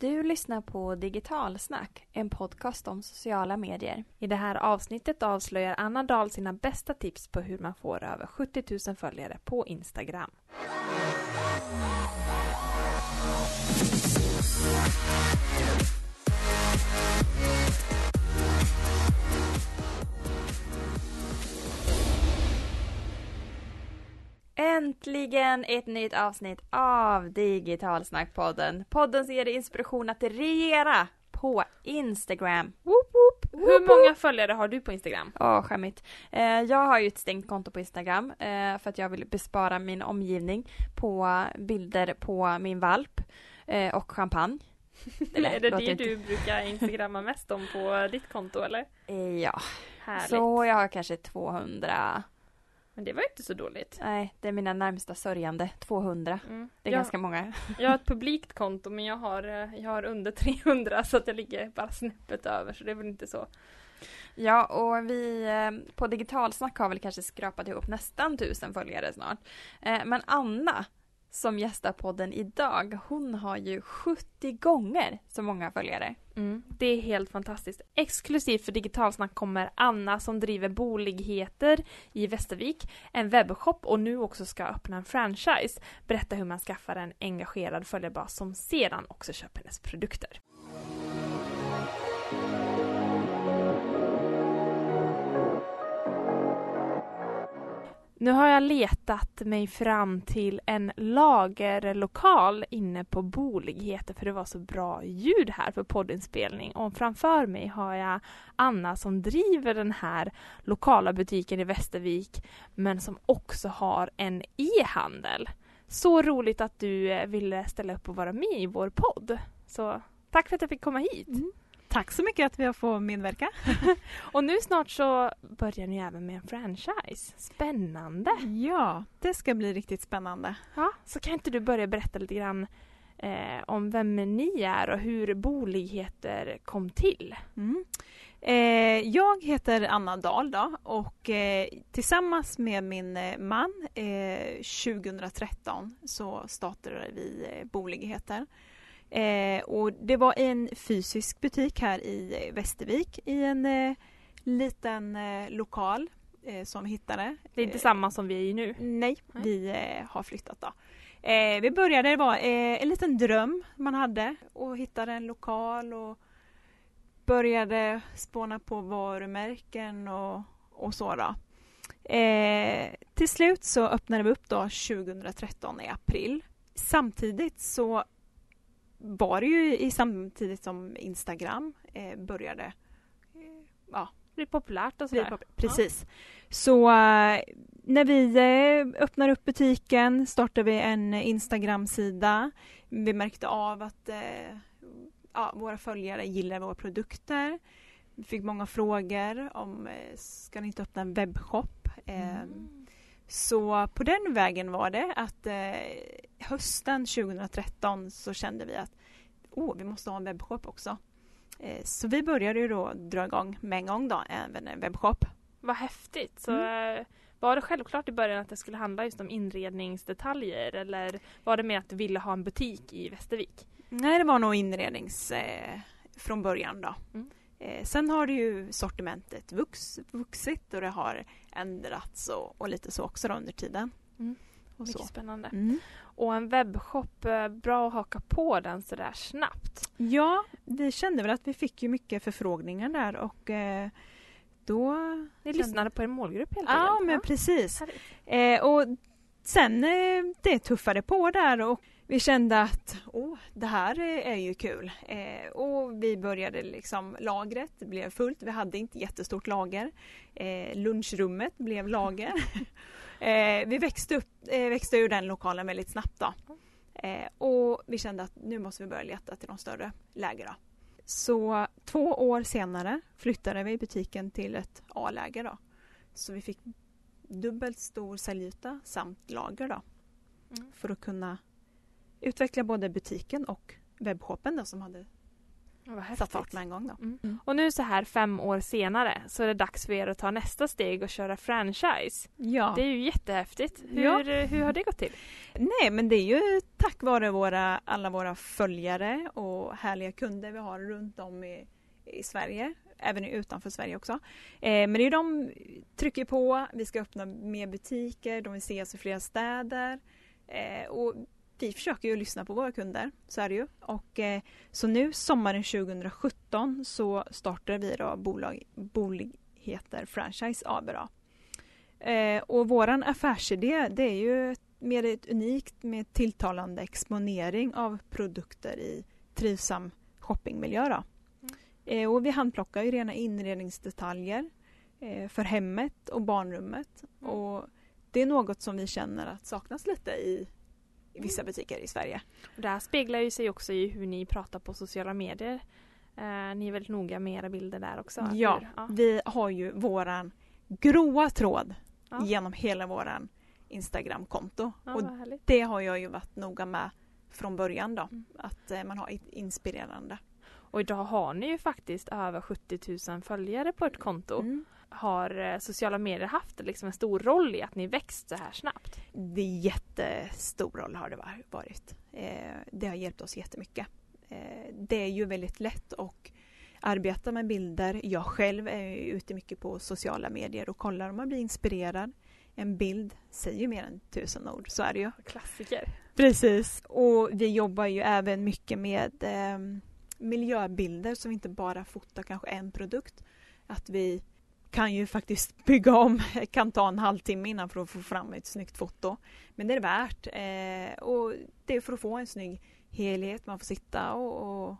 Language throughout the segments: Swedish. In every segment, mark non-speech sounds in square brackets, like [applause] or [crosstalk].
Du lyssnar på Digitalsnack, en podcast om sociala medier. I det här avsnittet avslöjar Anna Dahl sina bästa tips på hur man får över 70 000 följare på Instagram. Äntligen ett nytt avsnitt av Digitalsnackpodden. Podden som ger dig inspiration att regera på Instagram. Woop, woop, Hur många följare har du på Instagram? Åh, skämmigt. Eh, jag har ju ett stängt konto på Instagram eh, för att jag vill bespara min omgivning på bilder på min valp eh, och champagne. [laughs] Eller är det det du brukar instagramma mest om på ditt konto eller? Ja, Härligt. så jag har kanske 200. Men det var inte så dåligt. Nej, det är mina närmsta sörjande. 200. Mm. Det är jag, ganska många. jag har ett publikt konto men jag har, eh, jag har under 300 så att jag ligger bara snäppet över så det är väl inte så. Ja, och vi eh, på Digitalsnack har väl kanske skrapat ihop nästan tusen följare snart. Eh, men Anna, som gästar podden idag, hon har ju 70 gånger så många följare. Mm. Det är helt fantastiskt. Exklusivt för Digitalsnack kommer Anna som driver Boligheter i Västervik, en webbshop och nu också ska öppna en franchise, berätta hur man skaffar en engagerad följarbas som sedan också köper hennes produkter. Nu har jag letat mig fram till en lagerlokal inne på Boligheter för det var så bra ljud här för poddinspelning och framför mig har jag Anna som driver den här lokala butiken i Västervik men som också har en e-handel. Så roligt att du eh, ville ställa upp och vara med i vår podd. Så tack för att jag fick komma hit. Mm. Tack så mycket att vi har fått medverka. [laughs] Och nu snart så börjar ni även med en franchise. Spännande! Ja, det ska bli riktigt spännande. Ja, så kan inte du börja berätta lite grann eh, om vem ni är och hur Boligheter kom till? Mm. Eh, jag heter Anna Dahl då, och eh, tillsammans med min eh, man eh, 2013 så startade vi eh, Boligheter. Eh, och det var en fysisk butik här i eh, Västervik i en eh, liten eh, lokal eh, som vi hittade. Det är inte samma som vi är i nu. Nej, Nej. vi eh, har flyttat då. Vi började, det var en liten dröm man hade och hittade en lokal och började spåna på varumärken och, och så då. Till slut så öppnade vi upp då 2013 i april. Samtidigt så var det ju i samtidigt som Instagram eh, började eh, ja, är populärt och sådär. Precis. Så eh, när vi eh, öppnar upp butiken startar vi en Instagram-sida. Vi märkte av att ja, våra följare gillar våra produkter. Vi fick många frågor om ska ni inte öppna en webbshop? Eh, Mm. Så på den vägen var det att eh, hösten 2013 så kände vi att oh, vi måste ha en webbshop också. Eh, så vi började ju då dra igång med en gång då även en webbshop. Vad häftigt! Så Mm. eh, var det självklart i början att det skulle handla just om inredningsdetaljer eller var det mer att du ville ha en butik i Västervik? Nej, det var nog inrednings eh, från början då. Mm. Eh, sen har det ju sortimentet vux, vuxit och det har ändrats och, och lite så också under tiden. Mm. Och Mycket så. spännande. Mm. Och en webbshop, eh, bra att haka på den sådär snabbt. Ja, vi kände väl att vi fick ju mycket förfrågningar där och eh, då... Ni lyssnade på er målgrupp helt Ja, enkelt. men precis. Eh, och sen eh, det tuffade på där och vi kände att åh, det här är, ju kul. Eh, och vi började liksom, lagret blev fullt. Vi hade inte jättestort lager. Eh, lunchrummet blev lager. [laughs] eh, vi växte, upp, eh, växte ur den lokalen väldigt snabbt då. Eh, och vi kände att nu måste vi börja leta till de större läger då. Så två år senare flyttade vi butiken till ett A-läger då. Så vi fick dubbelt stor säljyta samt lager då. Mm. För att kunna utveckla både butiken och webbshoppen då som hade satt fart med en gång då. Mm. Och nu så här fem år senare så är det dags för er att ta nästa steg och köra franchise. Ja. Det är ju jättehäftigt. Hur, Ja. hur har det gått till? Nej, men det är ju tack vare våra, alla våra följare och härliga kunder vi har runt om i, i Sverige, även utanför Sverige också. Eh, men det är ju de trycker på, vi ska öppna mer butiker, de vill se oss i flera städer. Eh, och vi försöker ju lyssna på våra kunder, så är det ju. Och, eh, så nu sommaren 2017 så startar vi då bolag, bolag heter Franchise AB. Eh, och våran affärsidé det är ju med ett unikt med tilltalande exponering av produkter i trivsam shoppingmiljö. Då. Eh, och vi handplockar ju rena inredningsdetaljer eh, för hemmet och barnrummet. Mm. Och det är något som vi känner att saknas lite i, i vissa butiker i Sverige. Och det här speglar ju sig också i hur ni pratar på sociala medier. Eh, ni är väldigt noga med era bilder där också. Ja, ja. vi har ju våran gråa tråd Ja. genom hela våran Instagramkonto. ja och det har jag ju varit noga med från början då. Mm. Att eh, man har ett inspirerande. Och idag har ni ju faktiskt över 70 000 följare på ert konto. Mm. Har eh, sociala medier haft liksom en stor roll i att ni växt så här snabbt? Det är jättestor roll har det va- varit. Eh, det har hjälpt oss jättemycket. Eh, det är ju väldigt lätt att arbeta med bilder. Jag själv är ute mycket på sociala medier och kollar om man blir inspirerad. En bild säger ju mer än tusen ord, så är det ju. Klassiker. Precis. Och vi jobbar ju även mycket med eh, miljöbilder så vi inte bara fotar kanske en produkt. Att vi kan ju faktiskt [laughs] bygga om, kan ta en halvtimme innan för att få fram ett snyggt foto. Men det är det värt. Eh, och det är för att få en snygg helhet. Man får sitta och, och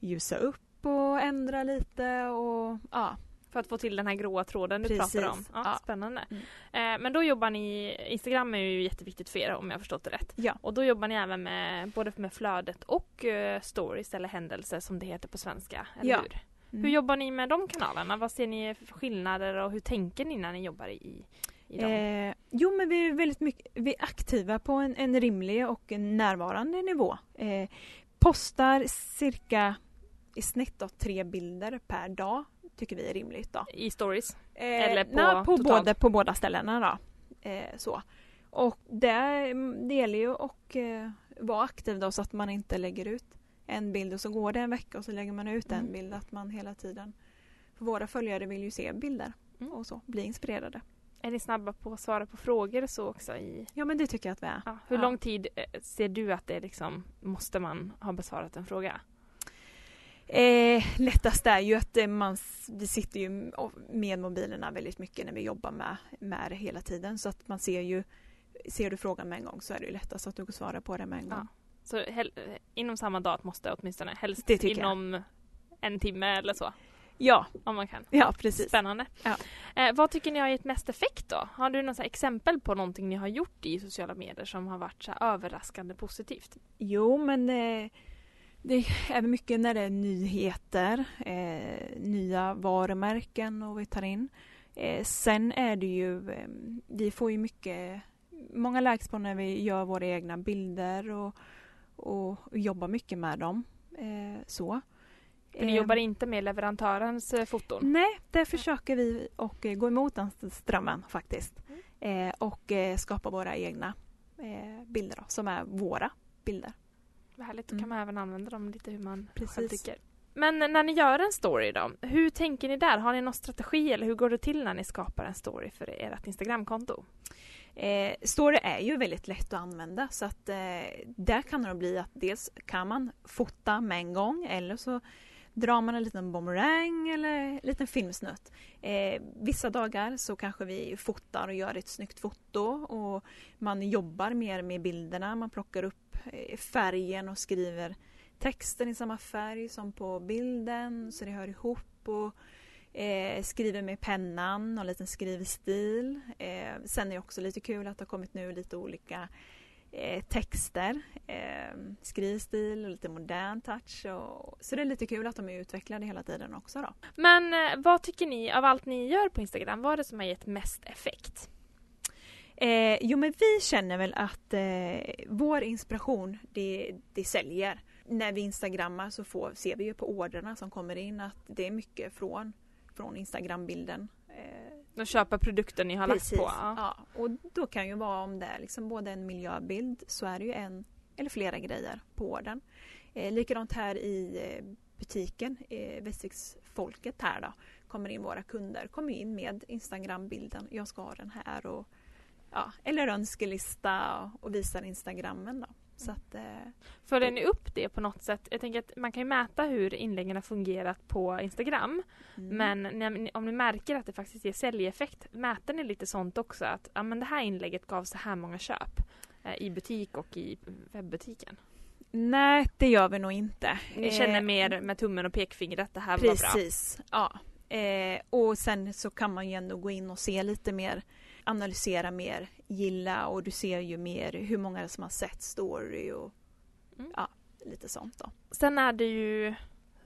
ljusa upp och ändra lite och ja. För att få till den här gråa tråden du Precis. pratar om. Ja, Ja. Spännande. Mm. Eh, men då jobbar ni, Instagram är ju jätteviktigt för er om jag förstått det rätt. Ja. Och då jobbar ni även med både med flödet och eh, stories eller händelser som det heter på svenska. Eller Ja. hur? Mm. hur jobbar ni med de kanalerna? Vad ser ni för skillnader och hur tänker ni när ni jobbar i, i dem? Eh, jo men vi är väldigt mycket vi är aktiva på en, en rimlig och en närvarande nivå. Eh, postar cirka i snitt då, tre bilder per dag tycker vi är rimligt. Då. I stories? Eh, Eller på nej, på, både, på båda ställena. Då. Eh, så. Och det, det gäller ju att eh, vara aktiv då så att man inte lägger ut en bild och så går det en vecka och så lägger man ut en Mm. bild. Att man hela tiden, för våra följare vill ju se bilder Mm. och så, bli inspirerade. Är ni snabba på att svara på frågor så också? I, Ja men det tycker jag att vi är. ja, hur Ja. lång tid eh, ser du att det liksom måste man ha besvarat en fråga? Eh, lättast är ju att eh, man, vi sitter ju med mobilerna väldigt mycket när vi jobbar med, med det hela tiden så att man ser ju Ser du frågan med en gång så är det ju lättast att du kan svara på det med en gång. Ja. Så inom samma dag måste åtminstone helst tycker jag. inom en timme eller så Ja, om man kan. ja precis. Spännande. Ja. Eh, vad tycker ni har gett mest effekt då? Har du några exempel på någonting ni har gjort i sociala medier som har varit så överraskande positivt? Jo, men eh, det är mycket när det är nyheter, eh, nya varumärken och vi tar in. Eh, sen är det ju, eh, vi får ju mycket, många likes på när vi gör våra egna bilder och, och, jobbar mycket med dem. Eh, så. För ni Eh, jobbar inte med leverantörens eh, foton? Nej, där försöker vi och eh, gå emot den strömmen faktiskt. Mm. Eh, och skapa våra egna eh, bilder då, som är våra bilder. Vad härligt, då Mm. kan man även använda dem lite hur man själv Precis. tycker. Men när ni gör en story då, hur tänker ni där? Har ni någon strategi eller hur går det till när ni skapar en story för ert Instagramkonto? Eh, Story är ju väldigt lätt att använda så att eh, där kan det bli att dels kan man fota med en gång eller så drar man en liten bumerang eller en liten filmsnutt. Eh, vissa dagar så kanske vi fotar och gör ett snyggt foto och man jobbar mer med bilderna. Man plockar upp eh, färgen och skriver texten i samma färg som på bilden så det hör ihop. Och Eh, skriver med pennan och en liten skrivstil. Eh, sen är det också lite kul att det har kommit nu lite olika eh, texter. Eh, skrivstil och lite modern touch. Och, så det är lite kul att de är utvecklade hela tiden också. Då. Men eh, vad tycker ni av allt ni gör på Instagram? Vad är det som har gett mest effekt? Eh, jo men vi känner väl att eh, vår inspiration det, det säljer. När vi instagrammar så får, ser vi ju på orderna som kommer in att det är mycket från, från instagrambilden. Eh, De köper produkten ni har Precis. lagt på. Ja. Ja, och då kan ju vara om det är liksom både en miljöbild så är det ju en eller flera grejer på orden. Eh, likadant här i eh, butiken, eh, Västerviksfolket här då, kommer in våra kunder, kommer in med Instagrambilden, jag ska ha den här och ja, eller önskelista och, och visar Instagrammen då. Så att, eh, Följer ni upp det på något sätt? Jag tänker att man kan ju mäta hur inläggen har fungerat på Instagram. mm. Men ni- om ni märker att det faktiskt ger säljeffekt, mäter ni lite sånt också? Att ja, men det här inlägget gav så här många köp eh, i butik och i webbutiken. Nej, det gör vi nog inte. Ni känner Eh, mer med tummen och pekfingret att det här var bra? Precis, ja. Eh, och sen så kan man ju ändå gå in och se lite mer, analysera mer, gilla och du ser ju mer hur många som har sett story och Mm. ja, lite sånt då. Sen är det ju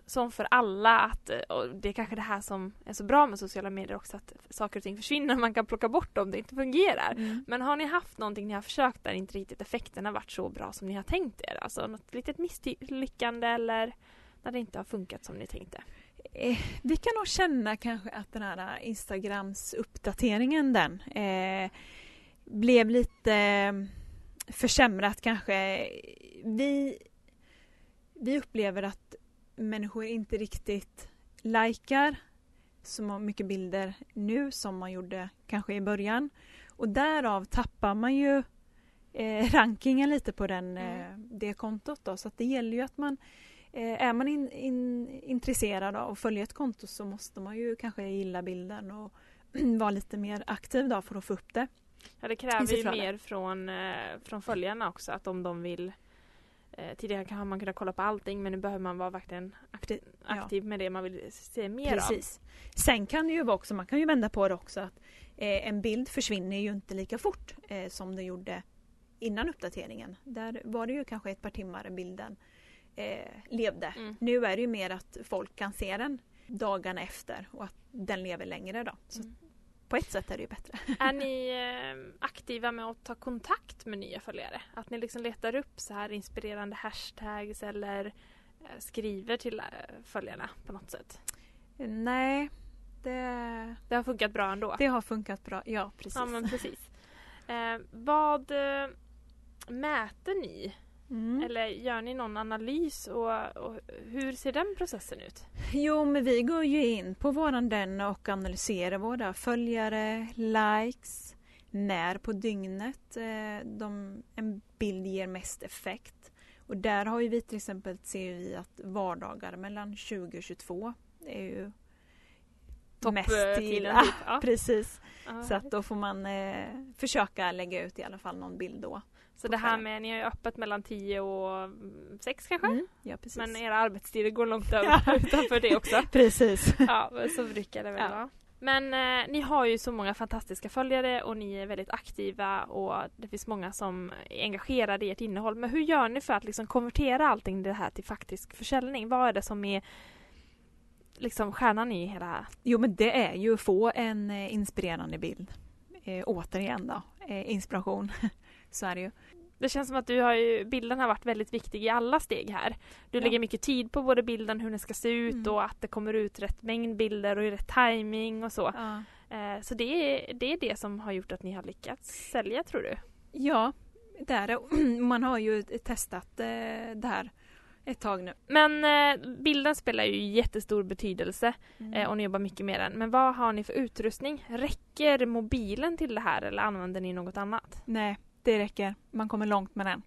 som för alla att, och det är kanske det här som är så bra med sociala medier också, att saker och ting försvinner man kan plocka bort om det inte fungerar. Mm. Men har ni haft någonting ni har försökt där inte riktigt effekten har varit så bra som ni har tänkt er? Alltså något litet misslyckande eller när det inte har funkat som ni tänkte? Eh, vi kan nog känna kanske att den här Instagrams uppdateringen den eh, blev lite eh, försämrat kanske. Vi, vi upplever att människor inte riktigt likar så mycket bilder nu som man gjorde kanske i början. Och därav tappar man ju eh, rankingen lite på den, eh, det kontot. Då. Så det gäller ju att man Eh, är man in, in, intresserad av att följa ett konto så måste man ju kanske gilla bilden och [clears throat] vara lite mer aktiv då för att få upp det. Ja, det kräver ju mer från, eh, från följarna också att om de vill eh, Tidigare kan man kunna kolla på allting men nu behöver man vara verkligen aktiv, Ja. aktiv med det man vill se mer av. Precis. Sen kan det ju vara också, man kan ju vända på det också att eh, en bild försvinner ju inte lika fort eh, som det gjorde innan uppdateringen. Där var det ju kanske ett par timmar bilden eh, levde. Mm. Nu är det ju mer att folk kan se den dagarna efter och att den lever längre då. Så Mm. på ett sätt är det ju bättre. Är [laughs] ni eh, aktiva med att ta kontakt med nya följare? Att ni liksom letar upp så här inspirerande hashtags eller eh, skriver till eh, följarna på något sätt? Nej, det, Det har funkat bra ändå? det har funkat bra. Ja, precis. Ja men precis. Eh, vad eh, mäter ni? Mm. Eller gör ni någon analys och, och hur ser den processen ut? Jo, men vi går ju in på våran den och analyserar våra följare, likes, när på dygnet eh, de, en bild ger mest effekt. Och där har ju vi till exempel ser vi att vardagar mellan 20 och 22 är ju mest eh, tiden, typ. Ja. [laughs] Precis, Ja. så att då får man eh, försöka lägga ut i alla fall någon bild då. Så det här med, ni har ju öppet mellan 10 och 6 kanske? Mm, ja, precis. Men era arbetstider går långt [laughs] över, utanför det också. [laughs] Precis. Ja, så brukar det väl Ja. vara. Men eh, ni har ju så många fantastiska följare och ni är väldigt aktiva och det finns många som är engagerade i ert innehåll. Men hur gör ni för att liksom konvertera allting det här till faktisk försäljning? Vad är det som är liksom stjärnan i hela... Jo men det är ju att få en eh, inspirerande bild. Eh, återigen då, eh, inspiration. [laughs] Så är det ju. Det känns som att du har ju, bilden har varit väldigt viktig i alla steg här. Du Ja. lägger mycket tid på både bilden, hur den ska se ut Mm. och att det kommer ut rätt mängd bilder och i rätt timing och så. Ja. Eh, så det är, det är det som har gjort att ni har lyckats sälja tror du? ja, det är det. [clears throat] Man har ju testat eh, det här ett tag nu. Men eh, bilden spelar ju jättestor betydelse Mm. eh, och ni jobbar mycket med den. Men vad har ni för utrustning? Räcker mobilen till det här eller använder ni något annat? Nej, det räcker. Man kommer långt med den.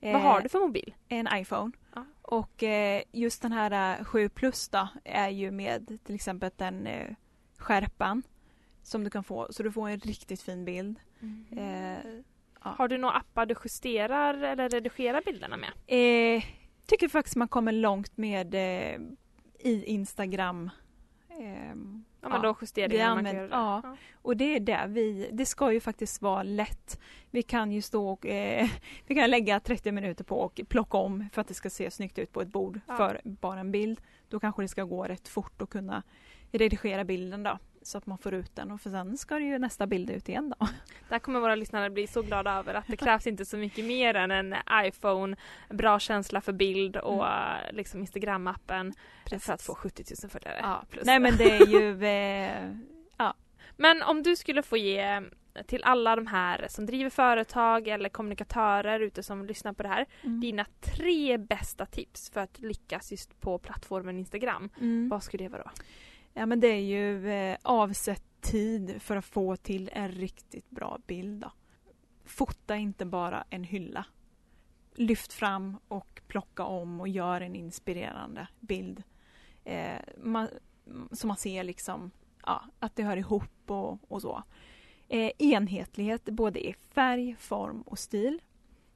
vad Eh, har du för mobil? En iPhone. Ja. Och eh, just den här eh, 7 Plus då är ju med till exempel den eh, skärpan som du kan få. Så du får en riktigt fin bild. Eh, ja. Har du några appar du justerar eller redigerar bilderna med? Eh, tycker faktiskt man kommer långt med eh, i Instagram. Ja, men Ja, då justeringar man kan göra det. ja. och det är där vi, det ska ju faktiskt vara lätt. Vi kan ju stå och eh, [laughs] vi kan lägga 30 minuter på och plocka om för att det ska se snyggt ut på ett bord Ja. för bara en bild. Då kanske det ska gå rätt fort att kunna redigera bilden då. Så att man får ut den och för sen ska det ju nästa bild ut igen då. [laughs] Där kommer våra lyssnare bli så glada över att det krävs inte så mycket mer än en iPhone, bra känsla för bild och mm. liksom Instagram-appen för att få 70 000 följare. Ja, plus Nej men det är ju [laughs] eh, ja. Men om du skulle få ge till alla de här som driver företag eller kommunikatörer ute som lyssnar på det här. Mm. Dina tre bästa tips för att lyckas just på plattformen Instagram. Mm. Vad skulle det vara då? Ja men det är ju eh, avsätt tid för att få till en riktigt bra bild. Då. Fota inte bara en hylla. Lyft fram och plocka om och gör en inspirerande bild. Eh, man, så man ser liksom ja, att det hör ihop och, och så. Eh, enhetlighet både i färg, form och stil.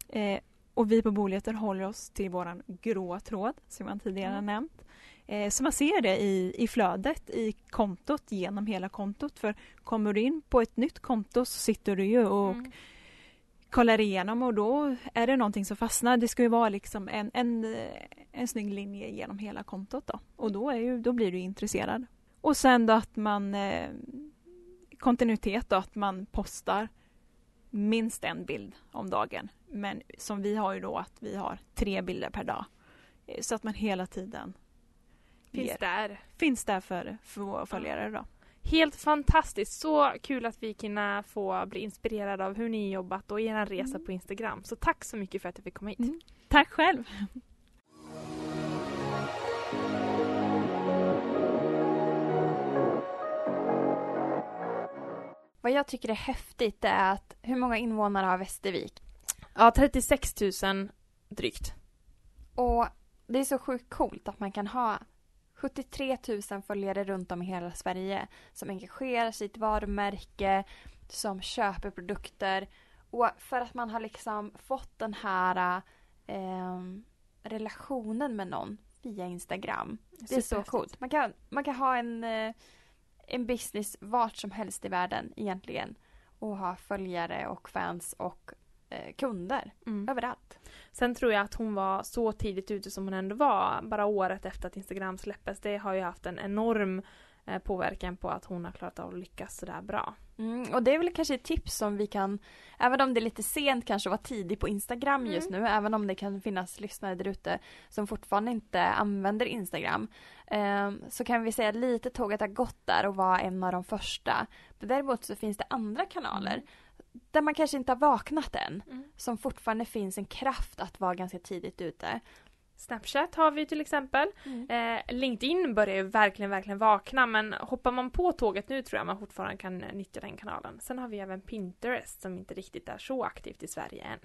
Eh, och vi på Boligheter håller oss till våran gråa tråd som jag tidigare mm. nämnt. Eh, så man ser det i, i flödet, i kontot, genom hela kontot. För kommer du in på ett nytt konto så sitter du ju och mm. kollar igenom och då är det någonting som fastnar. Det ska ju vara liksom en, en, en snygg linje genom hela kontot då. Och då, är ju, då blir du intresserad. Och sen då att man eh, kontinuitet då, att man postar minst en bild om dagen. Men som vi har ju då att vi har tre bilder per dag. Eh, så att man hela tiden finns ger, där. Finns där för, för våra följare då. Helt fantastiskt! Så kul att vi kunna få bli inspirerade av hur ni jobbat och er resa mm. på Instagram. Så tack så mycket för att jag fick komma hit. Mm. Tack själv! Vad jag tycker är häftigt är att hur många invånare har Västervik? Ja, 36 000 drygt. Och det är så sjukt coolt att man kan ha 73 000 följare runt om i hela Sverige som engagerar sig i ett varumärke, som köper produkter. Och för att man har liksom fått den här eh, relationen med någon via Instagram. Det är så coolt. Man kan, man kan ha en eh, en business vart som helst i världen egentligen. Och ha följare och fans och eh, kunder mm. överallt. Sen tror jag att hon var så tidigt ute som hon ändå var, bara året efter att Instagram släpptes. Det har ju haft en enorm eh, påverkan på att hon har klarat av att lyckas sådär bra. Mm, och det är väl kanske ett tips som vi kan, även om det är lite sent kanske att vara tidig på Instagram mm. just nu, även om det kan finnas lyssnare där ute som fortfarande inte använder Instagram, eh, så kan vi säga att lite tåget har gått där och var en av de första. Men däremot så finns det andra kanaler mm. där man kanske inte har vaknat än, mm. som fortfarande finns en kraft att vara ganska tidigt ute. Snapchat har vi till exempel. Mm. Eh, LinkedIn börjar ju verkligen, verkligen vakna men hoppar man på tåget nu tror jag man fortfarande kan nyttja den kanalen. Sen har vi även Pinterest som inte riktigt är så aktivt i Sverige än.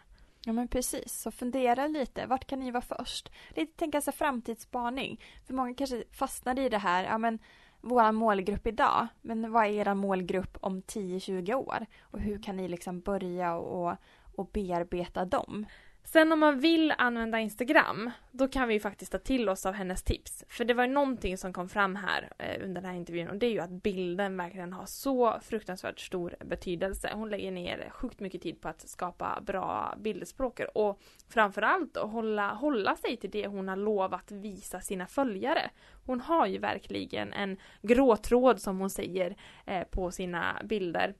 Ja men precis, så fundera lite. Vart kan ni vara först? Lite tänka sig framtidsspaning. För många kanske fastnar i det här, ja men vår målgrupp idag, men vad är er målgrupp om 10-20 år? Och hur kan ni liksom börja och, och bearbeta dem? Sen om man vill använda Instagram, då kan vi faktiskt ta till oss av hennes tips. För det var ju någonting som kom fram här eh, under den här intervjun och det är ju att bilden verkligen har så fruktansvärt stor betydelse. Hon lägger ner sjukt mycket tid på att skapa bra bildspråk och framförallt att hålla, hålla sig till det hon har lovat visa sina följare. Hon har ju verkligen en grå tråd som hon säger eh, på sina bilder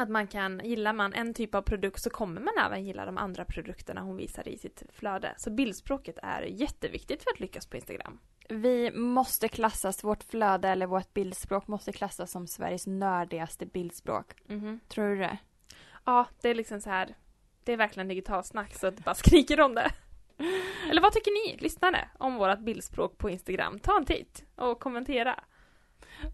att man kan, gillar man en typ av produkt så kommer man även gilla de andra produkterna hon visar i sitt flöde. Så bildspråket är jätteviktigt för att lyckas på Instagram. Vi måste klassas, vårt flöde eller vårt bildspråk måste klassas som Sveriges nördigaste bildspråk. Mm -hmm. Tror du det? Ja, det är liksom så här. Det är verkligen digitalsnack så det bara skriker om det. [laughs] Eller vad tycker ni, lyssnare, om vårt bildspråk på Instagram? Ta en titt och kommentera.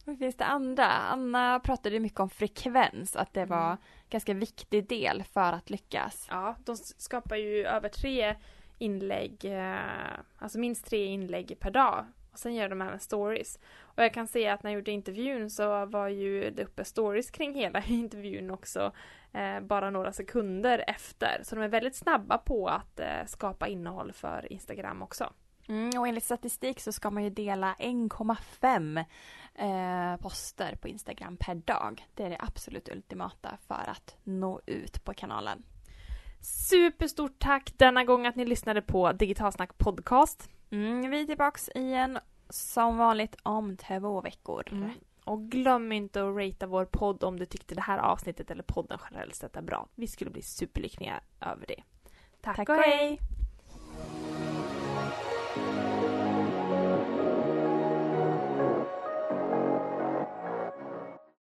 Vad finns det andra? Anna pratade mycket om frekvens, att det var mm. ganska viktig del för att lyckas. Ja, de skapar ju över tre inlägg, eh, alltså minst tre inlägg per dag. Och sen gör de även stories. Och jag kan säga att när jag gjorde intervjun så var ju det uppe stories kring hela [laughs] intervjun också. Eh, bara några sekunder efter. Så de är väldigt snabba på att eh, skapa innehåll för Instagram också. Mm, och enligt statistik så ska man ju dela 1,5 eh, poster på Instagram per dag. Det är det absolut ultimata för att nå ut på kanalen. Superstort tack denna gång att ni lyssnade på Digitalsnack podcast. Mm, vi är tillbaks igen som vanligt om två veckor. Mm. Och glöm inte att ratea vår podd om du tyckte det här avsnittet eller podden generellt sett är bra. Vi skulle bli superlyckliga över det. Tack, Tack och och hej! hej.